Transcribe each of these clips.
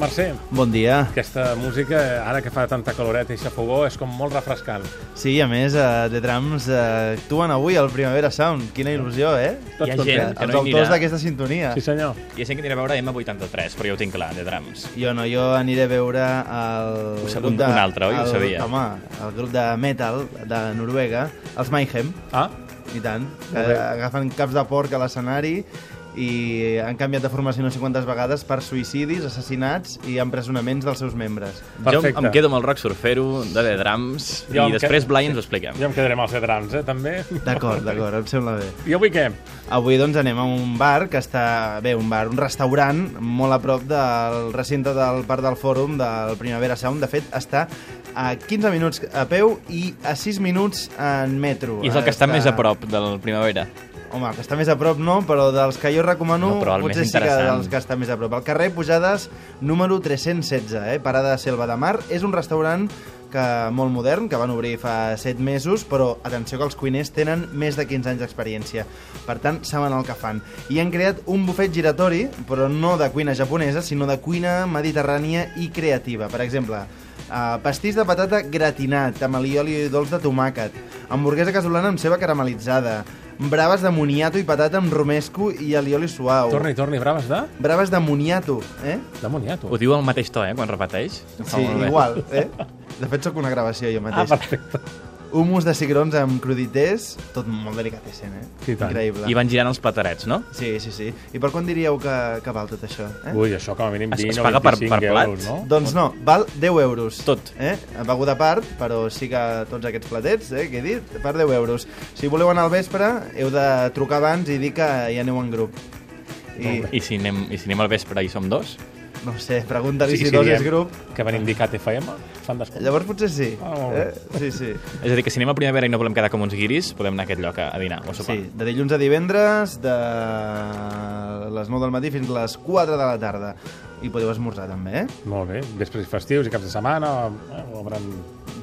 Mercè. Bon dia. Aquesta música, ara que fa tanta caloreta i xafogó, és com molt refrescant. Sí, a més, uh, The Drums uh, actuen avui al Primavera Sound. Quina il·lusió, eh? Tots Hi ha gent que Els no hi autors anirà. d'aquesta sintonia. Sí, senyor. Hi ha gent que anirà a veure M83, però jo ho tinc clar, de drums. Jo no, jo aniré a veure el... Ho sap grup un- un altre, oi? Ho el, sabia. Home, el grup de metal de Noruega, els Mayhem, Ah, i tant, agafen caps de porc a l'escenari i han canviat de formació no sé quantes vegades per suïcidis, assassinats i empresonaments dels seus membres. Perfecte. Jo em quedo amb el rock surfero de The Drums Jo i després, que- Blai, ens ho expliquem. jo em quedaré amb els de drums, eh, també. D'acord, d'acord, em sembla bé. I avui què? Avui doncs anem a un bar que està, bé, un bar, un restaurant molt a prop del recinte del Parc del Fòrum del Primavera Sound. De fet, està a 15 minuts a peu i a 6 minuts en metro. I és el que està més a prop del Primavera. Home, el que està més a prop no, però dels que jo recomano No, potser sí que dels que està més a prop. El carrer Pujades número 316, eh? Parada Selva de Mar. És un restaurant que molt modern, que van obrir fa 7 mesos, però atenció que els cuiners tenen més de 15 anys d'experiència. Per tant, saben el que fan. I han creat un bufet giratori, però no de cuina japonesa, sinó de cuina mediterrània i creativa. Per exemple, Uh, pastís de patata gratinat amb alioli dolç de tomàquet, hamburguesa casolana amb ceba caramelitzada, braves de moniato i patata amb romesco i alioli suau. Torni, torni, braves de... Braves de moniato, eh? De moniato. Ho diu al mateix to, eh, quan repeteix. Sí, molt bé. igual, eh? De fet, sóc una gravació jo Ah, mateix. perfecte. Humus de cigrons amb crudités, tot molt delicatessen, eh? Sí, tant. Increïble. I van girant els platerets, no? Sí, sí, sí. I per quan diríeu que, que val tot això? Eh? Ui, això com a mínim Es- es 20 o paga per- 25 per plat? euros, no? Doncs no, val 10 euros. Tot. Eh? Beguda a part, però sí que tots aquests platets, eh, que he dit, per 10 euros. Si voleu anar al vespre, heu de trucar abans i dir que hi aneu en grup. I, I si anem, i si anem al vespre i som dos? No sé, pregunta-li Sí, si dos és grup. Que van indicar TFM, fan descompte. Llavors potser sí. Bé. eh? Sí, sí. És a dir, que si anem a Primavera i no volem quedar com uns guiris, podem anar a aquest lloc a, a dinar o a sopar. Sí, de dilluns a divendres, de les 9 del matí fins a les 4 de la tarda. I podeu esmorzar també, eh? Molt bé. Després festius i caps de setmana, eh, obren...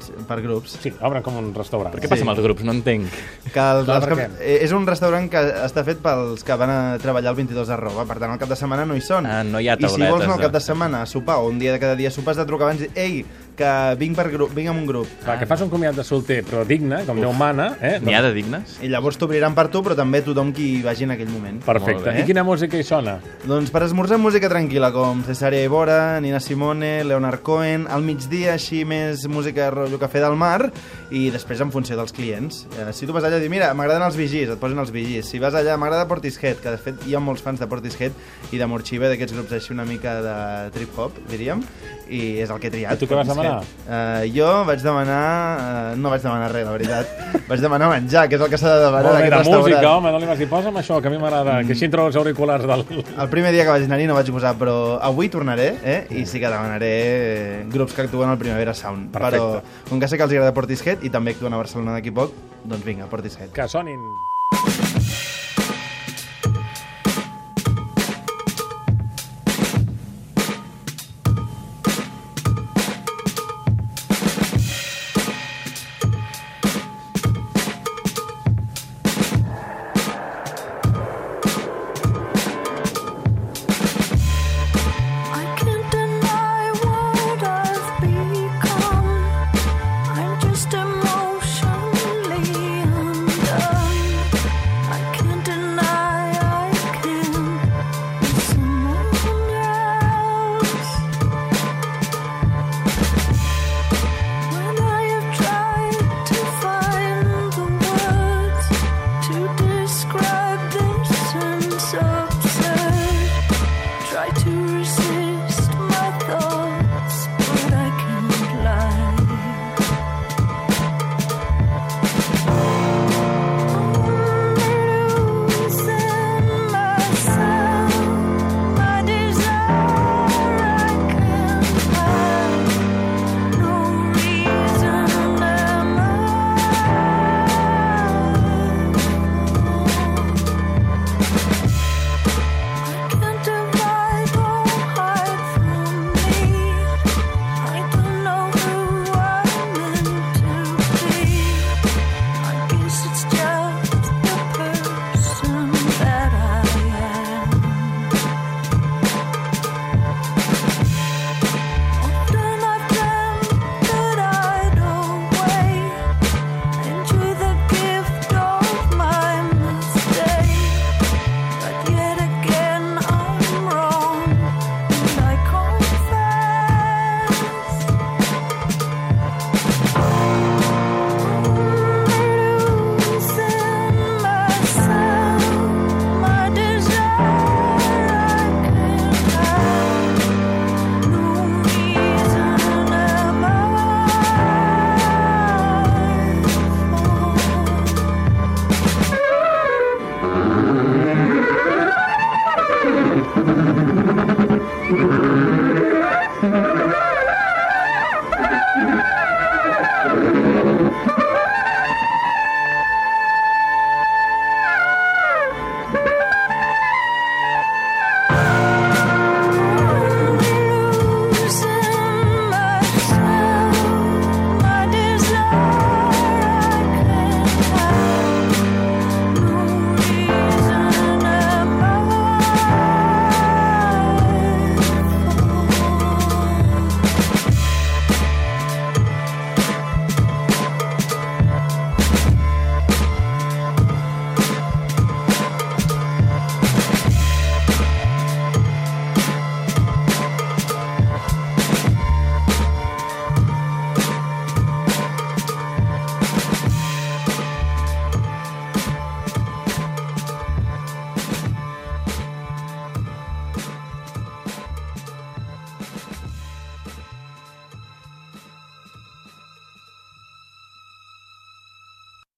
Sí, Per grups. Sí, obren com un restaurant. Què passa amb els grups? No entenc. Que Clar, els per cap, eh, és un restaurant que està fet pels que van a treballar el 22 de roba, per tant, el cap de setmana no hi són. Ah, no hi ha I si tauletes vols anar al de- cap de setmana a sopar, o un dia de cada dia sopar, has de trucar abans i dir, ei, que vinc, per grup, vinc amb un grup. Clar, que fas un comiat de solter, però digne, com Déu mana, eh? N'hi ha de dignes? I llavors t'obriran per tu, però també tothom qui hi vagi en aquell moment. Perfecte. I quina música hi sona? Doncs per esmorzar música tranquil·la, com Cesaria Ibora, Nina Simone, Leonard Cohen, al migdia així més música rotllo cafè del mar, i després en funció dels clients. Eh, si tu vas allà i dius, mira, m'agraden els vigis, et posen els vigis. Si vas allà, m'agrada Portishead, que de fet hi ha molts fans de Portishead i de Morxiva, d'aquests grups així una mica de trip-hop, diríem, i és el que he triat. I tu què vas Portishead. Eh, jo vaig demanar... Eh, no vaig demanar res, la veritat. vaig demanar menjar, que és el que s'ha de demanar Molt bé, en de aquest restaurant. música, home, no li vas dir, posa'm això, que a mi m'agrada, que així entro els auriculars del... El primer dia que vaig anar-hi no vaig posar, però avui tornaré, eh? I sí que demanaré eh, grups que actuen al Primavera Sound. Perfecte. Però, com que sé que els agrada Portishead i també actuen a Barcelona d'aquí poc, doncs vinga, Portishead. Que sonin.